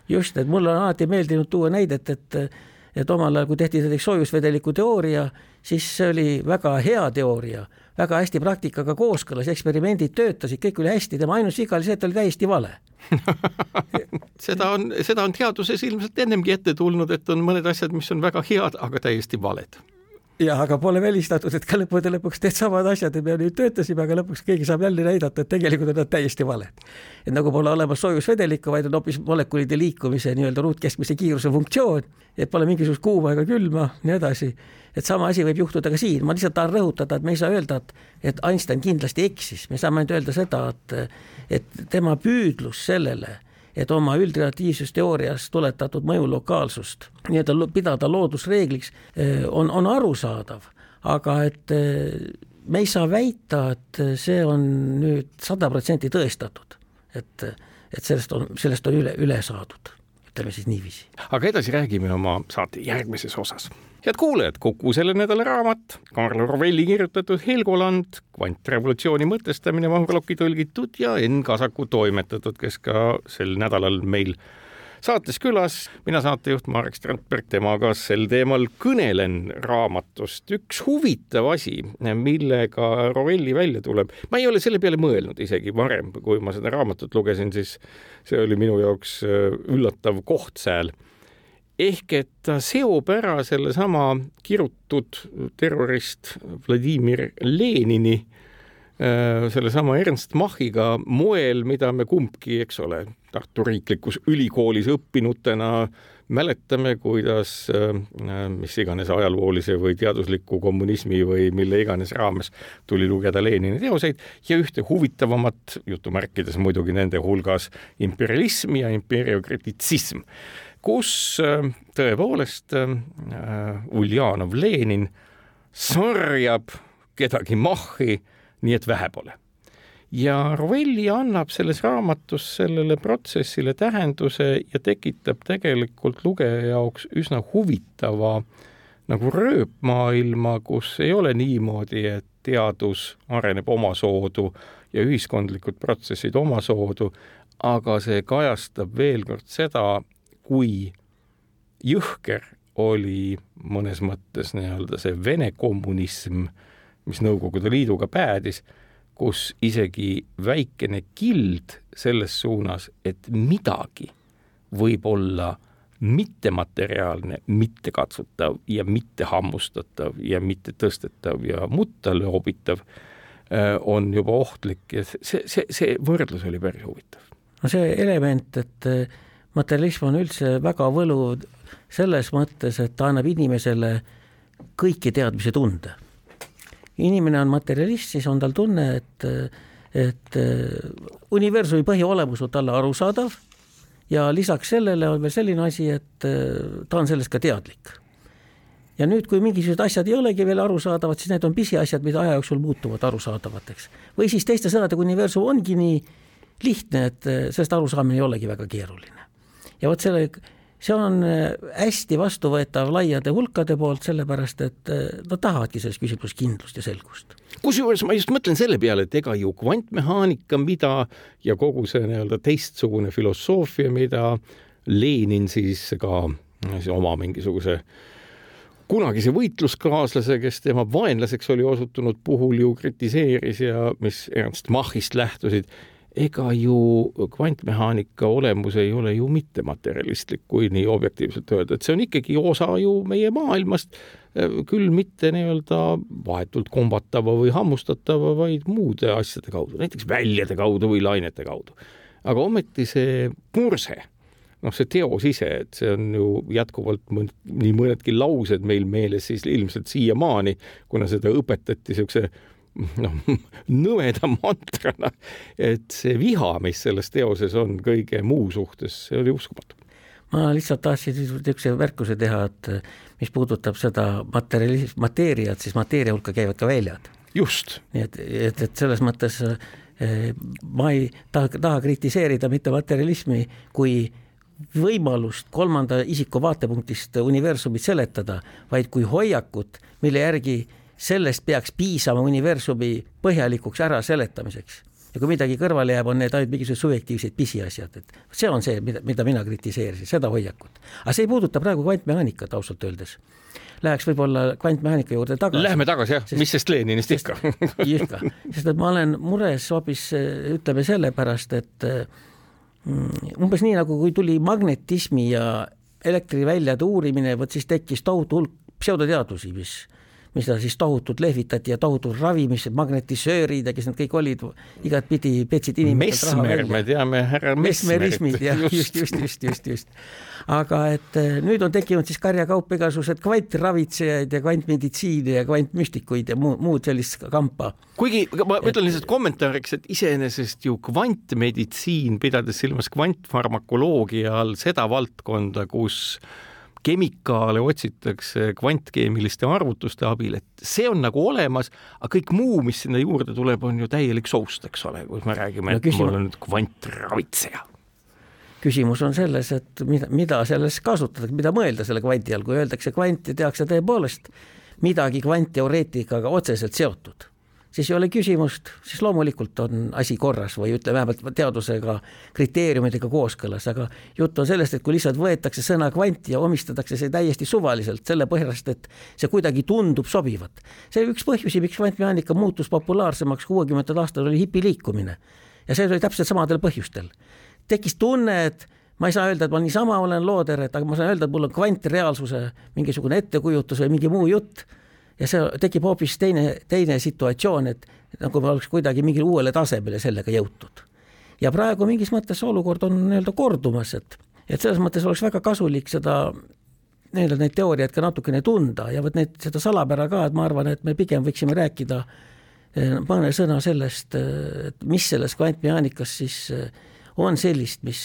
just, et mulle on alati meeldinud tuua näidet, et et omal ajal, kui tehti näiteks soojusvedeliku teooria, siis see oli väga hea teooria, väga hästi praktikaga kooskõlas, eksperimendid töötasid, kõik oli hästi, tema ainus viga oli see, et ta oli täiesti vale. Seda on, seda on teaduses ilmselt ennemgi ette tulnud, et on mõned asjad, mis on väga head, aga täiesti valed jah, aga pole välistatud, et ka lõppude lõpuks needsamad asjad, me nüüd töötasime, aga lõpuks keegi saab jälle näidata, et tegelikult on nad täiesti valed. et nagu pole olemas soojusvedelikku, vaid on hoopis molekulide liikumise nii-öelda ruutkeskmise kiiruse funktsioon, et pole mingisugust kuuma ega külma, nii edasi. et sama asi võib juhtuda ka siin, ma lihtsalt tahan rõhutada, et me ei saa öelda, et, et Einstein kindlasti eksis, me saame ainult öelda seda, et, et tema püüdlus sellele et oma üldredaktiivsusteoorias tuletatud mõju lokaalsust nii-öelda pidada loodusreegliks, eh, on, on arusaadav, aga et eh, me ei saa väita, et see on nüüd sada protsenti tõestatud, et, et sellest on, sellest on üle, üle saadud, ütleme siis niiviisi. aga edasi räägime oma saate järgmises osas head kuulajad, Kuku selle nädala raamat, Karl Rovelli kirjutatud Helgoland, kvantrevolutsiooni mõtestamine, Mahurloki tõlgitud ja Enn Kasaku toimetatud, kes ka sel nädalal meil saates külas, mina saatejuht Marek Strandberg, temaga sel teemal kõnelen raamatust. üks huvitav asi, millega Rovelli välja tuleb, ma ei ole selle peale mõelnud isegi varem, kui ma seda raamatut lugesin, siis see oli minu jaoks üllatav kohtsääl ehk et ta seob ära sellesama kirutud terrorist Vladimir Lenini äh, sellesama Ernst Machiga moel, mida me kumbki, eks ole, Tartu Riiklikus Ülikoolis õppinutena mäletame, kuidas äh, mis iganes ajaloolise või teadusliku kommunismi või mille iganes raames tuli lugeda Lenini teoseid ja ühte huvitavamat, jutumärkides muidugi nende hulgas, imperialism ja impeeriokrititsism kus äh, tõepoolest äh, Uljanov Lenin sarjab kedagi mahhi, nii et vähe pole. ja Rovelli annab selles raamatus sellele protsessile tähenduse ja tekitab tegelikult lugeja jaoks üsna huvitava nagu rööpmaailma, kus ei ole niimoodi, et teadus areneb omasoodu ja ühiskondlikud protsessid omasoodu, aga see kajastab veel kord seda, kui jõhker oli mõnes mõttes nii-öelda see Vene kommunism, mis Nõukogude Liiduga päädis, kus isegi väikene kild selles suunas, et midagi võib olla mittemateriaalne, mittekatsutav ja mittehammustatav ja mittetõstetav ja mutta loobitav, äh, on juba ohtlik ja see, see, see võrdlus oli päris huvitav. no see element, et materialism on üldse väga võluv selles mõttes, et ta annab inimesele kõiki teadmise tunde. inimene on materialist, siis on tal tunne, et, et universumi põhiolemus on talle arusaadav ja lisaks sellele on veel selline asi, et ta on sellest ka teadlik. ja nüüd, kui mingisugused asjad ei olegi veel arusaadavad, siis need on pisiasjad, mida aja jooksul muutuvad arusaadavateks. või siis teiste sõnadega, universum ongi nii lihtne, et sellest arusaamine ei olegi väga keeruline ja vot selle, see on äh, hästi vastuvõetav laiade hulkade poolt, sellepärast et äh, nad tahavadki selles küsimuses kindlust ja selgust. kusjuures ma just mõtlen selle peale, et ega ju kvantmehaanika, mida ja kogu see nii-öelda teistsugune filosoofia, mida Lenin siis ka siis oma mingisuguse kunagise võitluskaaslase, kes tema vaenlaseks oli osutunud puhul ju kritiseeris ja mis Ernst Machist lähtusid ega ju kvantmehaanika olemus ei ole ju mittematerialistlik, kui nii objektiivselt öelda, et see on ikkagi osa ju meie maailmast, küll mitte nii-öelda vahetult kombatava või hammustatava, vaid muude asjade kaudu, näiteks väljade kaudu või lainete kaudu. aga ometi see murse, noh, see teos ise, et see on ju jätkuvalt mõnd, nii mõnedki laused meil meeles siis ilmselt siiamaani, kuna seda õpetati niisuguse noh, nõmeda mantrana, et see viha, mis selles teoses on kõige muu suhtes, see oli uskumatu. ma lihtsalt tahtsin niisuguse märkuse teha, et mis puudutab seda materjali-, mateeriat, siis mateeria hulka käivad ka väljad. just. nii et, et, et selles mõttes eh, ma ei taha, taha kritiseerida mitte materjalismi kui võimalust kolmanda isiku vaatepunktist universumit seletada, vaid kui hoiakut, mille järgi sellest peaks piisama universumi põhjalikuks äraseletamiseks. ja kui midagi kõrvale jääb, on need ainult mingisugused subjektiivsed pisiasjad, et see on see, mida, mida mina kritiseerisin, seda hoiakut. aga see ei puuduta praegu kvantmehaanikat ausalt öeldes. Läheks võib-olla kvantmehaanika juurde tagasi. Lähme tagasi jah, mis sest Leninist ikka. ikka, sest et ma olen mures hoopis ütleme sellepärast, et mm, umbes nii nagu kui tuli magnetismi ja elektriväljade uurimine, vot siis tekkis tohutu hulk pseudoteadusi, mis mida siis tohutult lehvitati ja tohutud ravimised, magnetisöörid ja kes need kõik olid, igatpidi petsid inimesed Mesmer, me teame härra Mesmerismid jah, just, just, just, just, just. aga et eh, nüüd on tekkinud siis karjakaupa igasugused kvantravitsejaid ja kvantmeditsiine ja kvantmüstikuid ja muud, muud sellist kampa. kuigi ma ütlen lihtsalt kommentaariks, et iseenesest ju kvantmeditsiin, pidades silmas kvantfarmakoloogia all seda valdkonda, kus kemikaale otsitakse kvantkeemiliste arvutuste abil, et see on nagu olemas, aga kõik muu, mis sinna juurde tuleb, on ju täielik soust, eks ole, kus me räägime no,, et küsimus... mul on nüüd kvantravitseja küsimus on selles, et mida, mida selles kasutatakse, mida mõelda selle kvanti all, kui öeldakse kvant ja tehakse tõepoolest midagi kvantteoreetikaga otseselt seotud siis ei ole küsimust, siis loomulikult on asi korras või ütleme vähemalt teadusega kriteeriumidega kooskõlas, aga jutt on sellest, et kui lihtsalt võetakse sõna kvant ja omistatakse see täiesti suvaliselt, sellepärast et see kuidagi tundub sobivat. see üks põhjusi, miks kvantmehaanika muutus populaarsemaks kuuekümnendatel aastatel, oli hipiliikumine. ja see oli täpselt samadel põhjustel. tekkis tunne, et ma ei saa öelda, et ma niisama olen looder, et aga ma saan öelda, et mul on kvantreaalsuse mingisugune ettekujutus või mingi muu jutt ja see tekib hoopis teine, teine situatsioon, et nagu me oleks kuidagi mingile uuele tasemele sellega jõutud. ja praegu mingis mõttes see olukord on nii-öelda kordumas, et, et selles mõttes oleks väga kasulik seda nii-öelda neid teooriaid ka natukene tunda ja vot neid, seda salapära ka, et ma arvan, et me pigem võiksime rääkida eh, mõne sõna sellest, eh, et mis selles kvantmehaanikas siis eh, on sellist, mis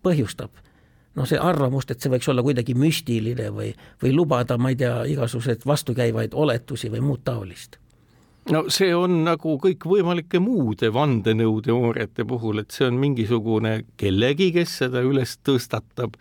põhjustab noh, see arvamust, et see võiks olla kuidagi müstiline või, või lubada, ma ei tea, igasuguseid vastukäivaid oletusi või muud taolist no see on nagu kõikvõimalike muude vandenõuteooriate puhul, et see on mingisugune kellegi, kes seda üles tõstatab,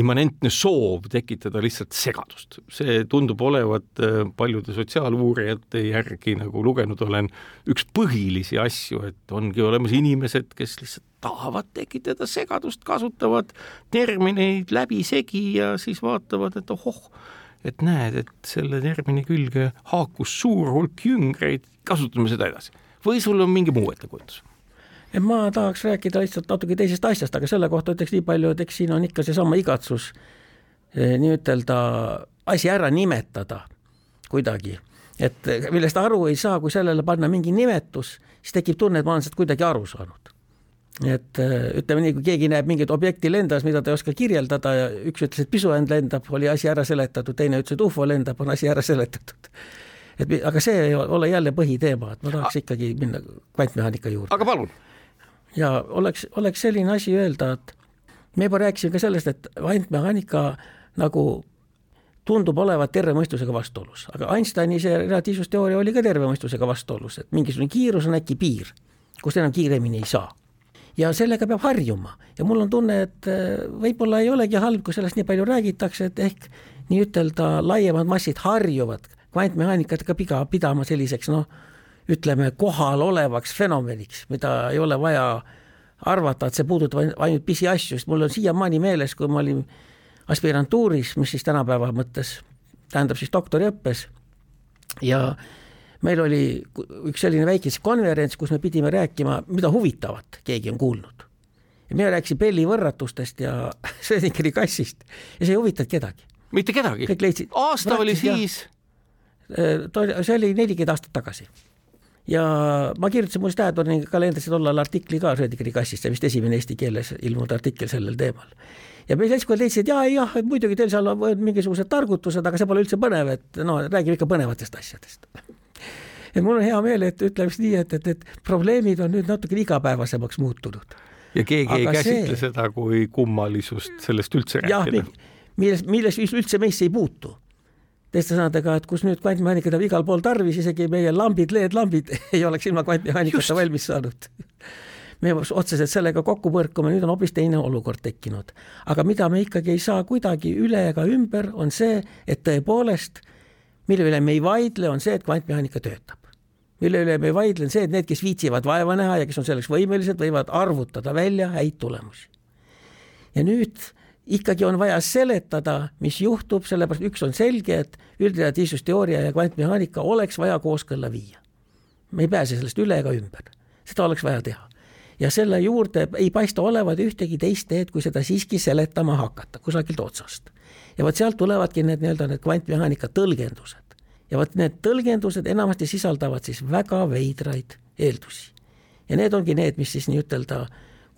immanentne soov tekitada lihtsalt segadust. see tundub olevat äh, paljude sotsiaaluurijate järgi, nagu lugenud olen, üks põhilisi asju, et ongi olemas inimesed, kes lihtsalt tahavad tekitada segadust, kasutavad termineid läbisegi ja siis vaatavad, et ohoh, et näed, et selle termini külge haakus suur hulk jüngreid, kasutame seda edasi. või sul on mingi muu ettekujutus? et ma tahaks rääkida lihtsalt natuke teisest asjast, aga selle kohta ütleks nii palju, et eks siin on ikka seesama igatsus eh, nii-ütelda asi ära nimetada kuidagi, et millest aru ei saa, kui sellele panna mingi nimetus, siis tekib tunne, et ma olen sealt kuidagi aru saanud et äh, ütleme nii, kui keegi näeb mingit objekti lendas, mida ta ei oska kirjeldada ja üks ütles, et pisuänd lendab, oli asi ära seletatud, teine ütles, et ufo lendab, on asi ära seletatud. et aga see ei ole jälle põhiteema, et ma tahaks ikkagi minna kvantmehaanika juurde. aga palun. ja oleks, oleks selline asi öelda, et me juba rääkisime ka sellest, et kvantmehaanika nagu tundub olevat terve mõistusega vastuolus, aga Einsteini see relatiivsusteooria oli ka terve mõistusega vastuolus, et mingisugune kiirus on äkki piir, kust enam kiiremini ei saa ja sellega peab harjuma. Ja mul on tunne, et äh, võib-olla ei olegi halb, kui sellest nii palju räägitakse, et ehk nii-ütelda laiemad massid harjuvad kvantmehaanikatega piga, pidama selliseks noh, ütleme kohalolevaks fenomeniks, mida ei ole vaja arvata, et see puudutab ainult pisiasju, sest mul on siiamaani meeles, kui ma olin aspirantuuris, mis siis tänapäeva mõttes tähendab siis doktoriõppes ja meil oli üks selline väike konverents, kus me pidime rääkima, mida huvitavat keegi on kuulnud. ja mina rääkisin Belli võrratustest ja Schrödingeri kassist ja see ei huvitanud kedagi. mitte kedagi? kõik leidsid. aasta oli siis? Äh, see oli nelikümmend aastat tagasi ja ma kirjutasin muuseas Tähetorni kalendrisse tol ajal artikli ka Schrödingeri kassist, see vist esimene eesti keeles ilmunud artikkel sellel teemal ja meie seltskond leidis, et jaa, jah, muidugi teil seal on mingisugused targutused, aga see pole üldse põnev, et no räägime ikka põnevatest asjadest. Et mul on hea meel, et ütleme nii, et, et, et probleemid on nüüd natukene igapäevasemaks muutunud. ja keegi aga ei käsitle see... seda kui kummalisust sellest üldse rääkida. milles, milles üldse meisse ei puutu teiste sõnadega, et kus nüüd kvantmehaanika on igal pool tarvis, isegi meie lambid, LED-lambid ei oleks ilma kvantmehaanikata valmis saanud me otseselt sellega kokku põrkume, nüüd on hoopis teine olukord tekkinud. aga mida me ikkagi ei saa kuidagi üle ega ümber, on see, et tõepoolest, mille üle me ei vaidle, on see, et kvantmehaanika töötab. Mille üle me ei vaidle, on see, et need, kes viitsivad vaeva näha ja kes on selleks võimelised, võivad arvutada välja häid tulemusi. ja nüüd ikkagi on vaja seletada, mis juhtub, sellepärast üks on selge, et üldrelatiivsusteooria ja kvantmehaanika oleks vaja kooskõlla viia. me ei pääse sellest üle ega ümber, seda oleks vaja teha ja selle juurde ei paista olevat ühtegi teist teed, kui seda siiski seletama hakata kusagilt otsast. ja vot sealt tulevadki need nii-öelda need kvantmehaanika tõlgendused. Ja vot need tõlgendused enamasti sisaldavad siis väga veidraid eeldusi. ja need ongi need, mis siis nii-ütelda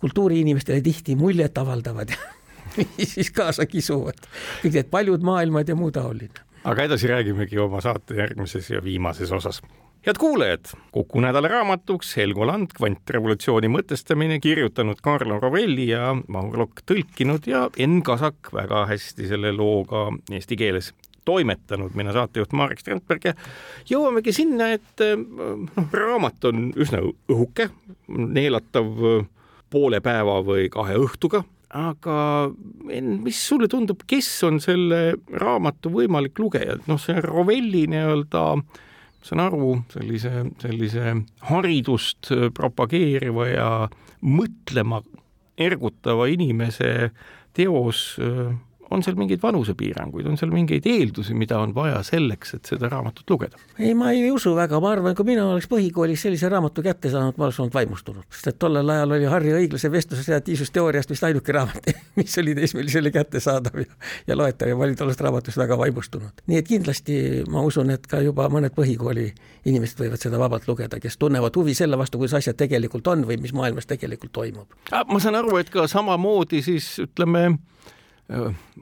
kultuuriinimestele tihti muljet avaldavad ja siis kaasa kisuvad. kõik need paljud maailmad ja muu taoline. aga edasi räägimegi oma saate järgmises ja viimases osas head kuulajad, Kuku nädala raamatuks Helgoland kvantrevolutsiooni mõtestamine kirjutanud Carlo Rovelli ja Maur Lokk tõlkinud ja Enn Kasak väga hästi selle loo ka eesti keeles toimetanud, mina saatejuht Marek Strandberg ja jõuamegi sinna, et noh, raamat on üsna õhuke, neelatav poole päeva või kahe õhtuga, aga Enn, mis sulle tundub, kes on selle raamatu võimalik lugeja, noh, see Rovelli nii-öelda äh, saan aru, sellise, sellise haridust propageeriva ja mõtlema ergutava inimese teos on seal mingeid vanusepiiranguid, on seal mingeid eeldusi, mida on vaja selleks, et seda raamatut lugeda? ei, ma ei usu väga, ma arvan, kui mina oleks põhikoolis sellise raamatu kätte saanud, ma oleks olnud vaimustunud, sest et tollel ajal oli Harri õiglase vestluse relatiivsusteooriast vist ainuke raamat, mis oli teismelisele kättesaadav ja, ja loetav ja ma olin tollest raamatust väga vaimustunud. nii et kindlasti ma usun, et ka juba mõned põhikooli inimesed võivad seda vabalt lugeda, kes tunnevad huvi selle vastu, kuidas asjad tegelikult on või mis maailmas tegelikult toimub. ma saan aru, et ka samamoodi siis ütleme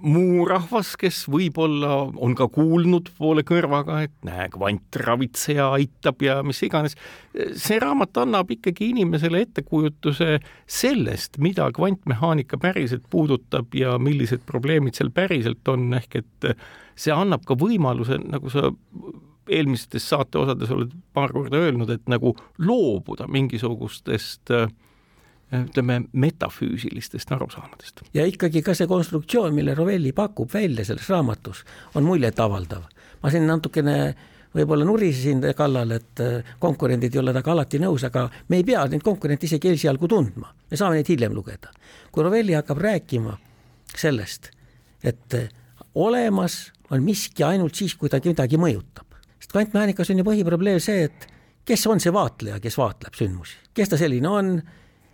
muu rahvas, kes võib-olla on ka kuulnud poole kõrvaga, et näe, kvantravitseja aitab ja mis iganes. see raamat annab ikkagi inimesele ettekujutuse sellest, mida kvantmehaanika päriselt puudutab ja millised probleemid seal päriselt on, ehk et see annab ka võimaluse, nagu sa eelmistes saate osades oled paar korda öelnud, et nagu loobuda mingisugustest äh, ütleme, metafüüsilistest arusaamadest. ja ikkagi ka see konstruktsioon, mille Rovelli pakub välja selles raamatus, on muljetavaldav. ma siin natukene võib-olla nurisesin kallal, et äh, konkurendid ei ole temaga alati nõus, aga me ei pea neid konkurente isegi esialgu tundma, me saame neid hiljem lugeda. kui Rovelli hakkab rääkima sellest, et äh, olemas on miski ainult siis, kui ta midagi mõjutab, sest kvantmehaanikas on ju põhiprobleem see, et kes on see vaatleja, kes vaatleb sündmusi, kes ta selline on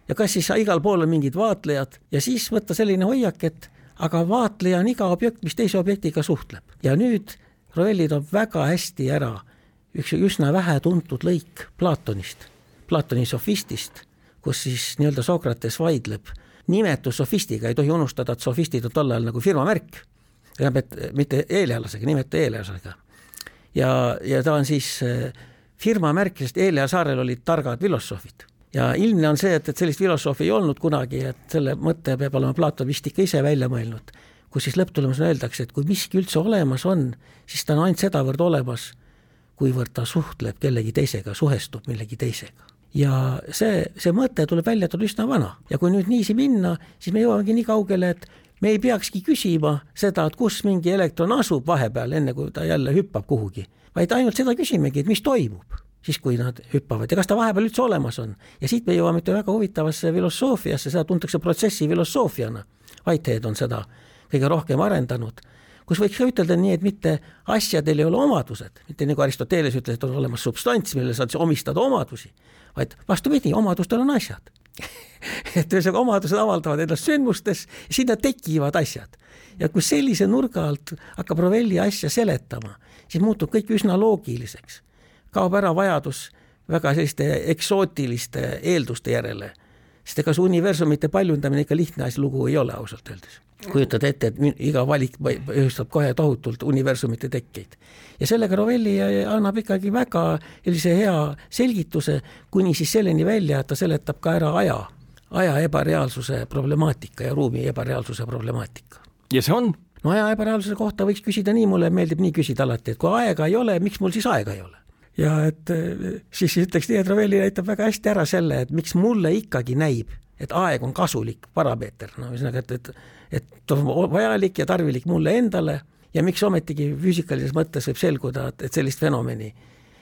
ja kas siis igal pool on mingid vaatlejad? Ja siis võtta selline hoiak, et aga vaatleja on iga objekt, mis teise objektiga suhtleb. Ja nüüd Rovelli toob väga hästi ära. Üks üsna vähetuntud lõik Platonist, Platoni sofistist, kus siis nii-öelda Sokrates vaidleb. Nimetus sofistiga, ei tohi unustada, et sofistid on tol ajal nagu firmamärk, tähendab, et mitte eelealasega, nimeta eelealasega. ja, ja ta on siis eh, firmamärk, sest Eelea saarel olid targad filosoofid ja ilmne on see, et, et sellist filosoofi ei olnud kunagi, et selle mõtte peab olema Platon vist ikka ise välja mõelnud, kus siis lõpptulemusena öeldakse, et kui miski üldse olemas on, siis ta on ainult sedavõrd olemas, kuivõrd ta suhtleb kellegi teisega, suhestub millegi teisega. ja see, see mõte tuleb välja, et on üsna vana ja kui nüüd niiviisi minna, siis me jõuamegi nii kaugele, et me ei peakski küsima seda, et kus mingi elektron asub vahepeal, enne kui ta jälle hüppab kuhugi, vaid ainult seda küsimegi, et mis toimub siis, kui nad hüppavad ja kas ta vahepeal üldse olemas on. ja siit me jõuame ühte väga huvitavasse filosoofiasse, seda tuntakse protsessi filosoofiana. Whitehead on seda kõige rohkem arendanud, kus võiks ka ütelda nii, et mitte asjadel ei ole omadused, mitte nagu Aristoteles ütles, et on olemas substants, millele saad omistada omadusi, vaid vastupidi, omadustel on asjad et ühesõnaga omadused avaldavad ennast sündmustes sinna tekivad asjad. ja kui sellise nurga alt hakkab Rovelli asja seletama, siis muutub kõik üsna loogiliseks. Kaob ära vajadus väga selliste eksootiliste eelduste järele, sest ega see universumite paljundamine ikka lihtne asi lugu ei ole ausalt öeldes kujutad ette, et iga valik põhjustab kohe tohutult universumite tekkeid. ja sellega Rovelli annab ikkagi väga sellise hea selgituse, kuni siis selleni välja, et ta seletab ka ära aja, aja ebareaalsuse problemaatika ja ruumi ebareaalsuse problemaatika. ja see on? no aja ebareaalsuse kohta võiks küsida nii, mulle meeldib nii küsida alati, et kui aega ei ole, miks mul siis aega ei ole? Ja et siis ütleks nii, et Rovelli näitab väga hästi ära selle, et miks mulle ikkagi näib, et aeg on kasulik parameeter, no ühesõnaga, et, et et on vajalik ja tarvilik mulle endale ja miks ometigi füüsikalises mõttes võib selguda, et, et sellist fenomeni,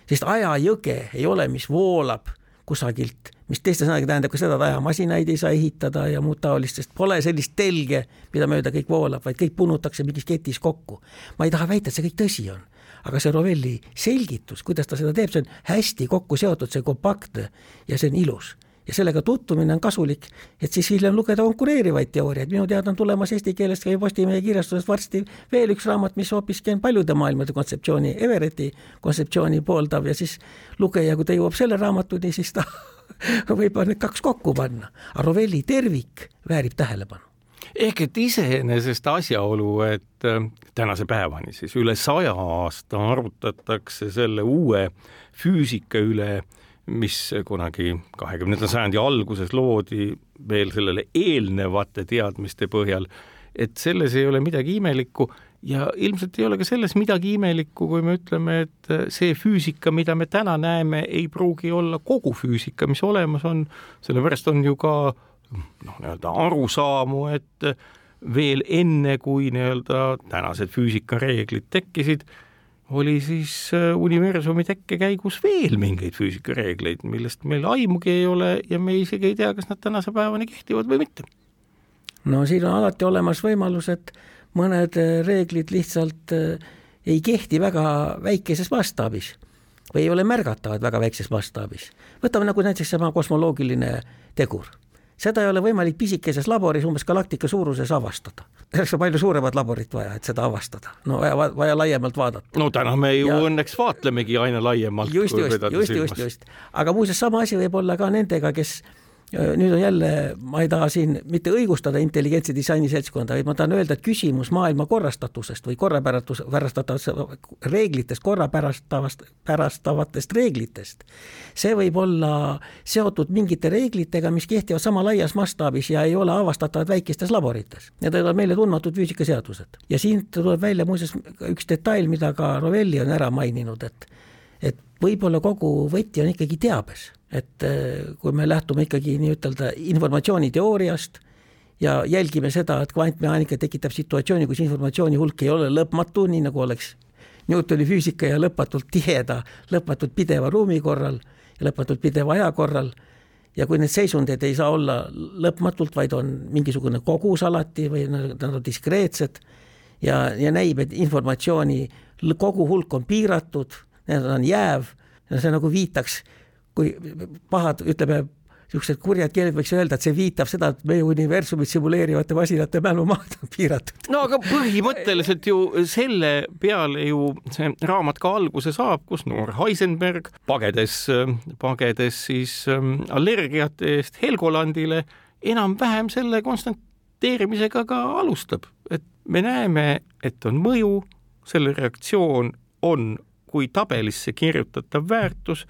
sellist ajajõge ei ole, mis voolab kusagilt, mis teiste sõnadega tähendab ka seda, et ajamasinaid ei saa ehitada ja muud taolist, sest pole sellist telge, mida mööda kõik voolab, vaid kõik punutakse mingis ketis kokku. ma ei taha väita, et see kõik tõsi on, aga see Rovelli selgitus, kuidas ta seda teeb, see on hästi kokku seotud, see kompaktne ja see on ilus. Ja sellega tutvumine on kasulik, et siis hiljem lugeda konkureerivaid teooriaid, minu teada on tulemas eesti keeles ka Postimehe kirjastusest varsti veel üks raamat, mis hoopiski on paljude maailmade kontseptsiooni, Everetti kontseptsiooni pooldav. Ja siis lugeja, kui ta jõuab selle raamatuni, siis ta võib need kaks kokku panna. aga Rovelli tervik väärib tähelepanu ehk et iseenesest asjaolu, et äh, tänase päevani siis üle saja aasta arutatakse selle uue füüsika üle mis kunagi kahekümnenda sajandi alguses loodi veel sellele eelnevate teadmiste põhjal, et selles ei ole midagi imelikku ja ilmselt ei ole ka selles midagi imelikku, kui me ütleme, et see füüsika, mida me täna näeme, ei pruugi olla kogu füüsika, mis olemas on, sellepärast on ju ka noh, nii-öelda arusaamu, et veel enne, kui nii-öelda tänased füüsikareeglid tekkisid, oli siis äh, universumi tekke käigus veel mingeid füüsikareegleid, millest meil aimugi ei ole ja me isegi ei tea, kas nad tänase päevani kehtivad või mitte. no siin on alati olemas võimalus, et mõned äh, reeglid lihtsalt ei kehti väga väikeses mastaabis või ei ole märgatavad väga väikses mastaabis. võtame nagu näiteks sama kosmoloogiline tegur seda ei ole võimalik pisikeses laboris umbes galaktika suuruses avastada. selleks on palju suuremat laborit vaja, et seda avastada, no vaja, vaja laiemalt vaadata. no täna me ju ja... õnneks vaatlemegi aina laiemalt. just, just, just, just, just, aga muuseas sama asi võib olla ka nendega, kes nüüd on jälle, ma ei taha siin mitte õigustada intelligentse disaini seltskonda, vaid ma tahan öelda, et küsimus maailma korrastatusest või korrapäratus, pärastatavatest reeglitest, korrapärastavast, pärastavatest reeglitest, see võib olla seotud mingite reeglitega, mis kehtivad sama laias mastaabis ja ei ole avastatavad väikestes laborites. Need on meile tundmatud füüsikaseadused. ja siin tuleb välja muuseas üks detail, mida ka Rovelli on ära maininud, et et võib-olla kogu võti on ikkagi teabes et äh, kui me lähtume ikkagi nii-ütelda informatsiooniteooriast ja jälgime seda, et kvantmehaanika tekitab situatsiooni, kus informatsiooni hulk ei ole lõpmatu, nii nagu oleks Newtoni füüsika ja lõpmatult tiheda, lõpmatult pideva ruumi korral ja lõpmatult pideva aja korral. Ja kui need seisundid ei saa olla lõpmatult, vaid on mingisugune kogus alati või nad on diskreetsed ja, ja näib, et informatsiooni kogu hulk on piiratud, need on jääv ja see nagu viitaks kui pahad, ütleme, niisugused kurjad keeled võiks öelda, et see viitab seda, et meie universumit simuleerivate masinate mälumaad on piiratud. no aga põhimõtteliselt ju selle peale ju see raamat ka alguse saab, kus noor Heisenberg pagedes, pagedes siis ähm, allergiate eest Helgolandile enam-vähem selle konstanteerimisega ka alustab, et me näeme, et on mõju, selle reaktsioon on kui tabelisse kirjutatav väärtus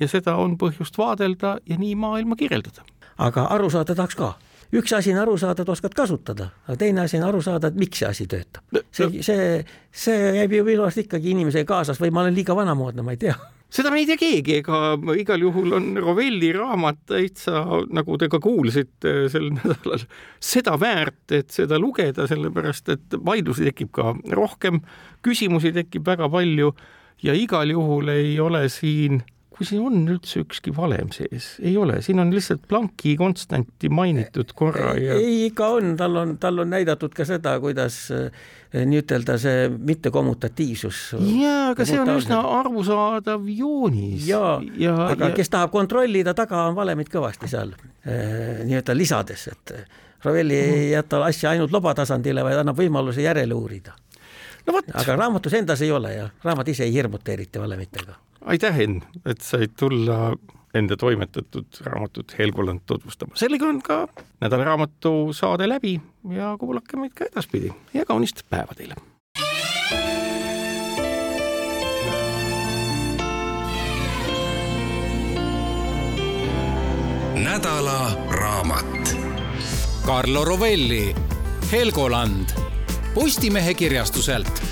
ja seda on põhjust vaadelda ja nii maailma kirjeldada. aga aru saada tahaks ka üks asi on aru saada, et oskad kasutada, aga teine asi on aru saada, et miks see asi töötab. see, see, see käib ju minu arust ikkagi inimesega kaasas või ma olen liiga vanamoodne, ma ei tea seda me ei tea keegi, ega igal juhul on Rovelli raamat täitsa, nagu te ka kuulsite sel nädalal, seda väärt, et seda lugeda, sellepärast et vaidlusi tekib ka rohkem, küsimusi tekib väga palju ja igal juhul ei ole siin kui siin on üldse ükski valem sees, ei ole, siin on lihtsalt Plancki konstanti mainitud korra ja. ei, ikka on, tal on, tal on näidatud ka seda, kuidas eh, nii-ütelda see mittekommutatiivsus. jaa, aga see on üsna arusaadav joonis. jaa ja, aga ja... kes tahab kontrollida, taga on valemid kõvasti seal eh, nii-öelda lisades, et Ravelli mm. ei jäta asja ainult lobatasandile, vaid annab võimaluse järele uurida no,. aga raamatus endas ei ole ja raamat ise ei hirmuta eriti valemitega aitäh, Henn, et said tulla enda toimetatud raamatut Helgoland tutvustama. sellega on ka nädalaraamatu saade läbi ja kuulake meid ka edaspidi ja kaunist päeva teile. nädala raamat. Carlo Rovelli, Helgoland Postimehe kirjastuselt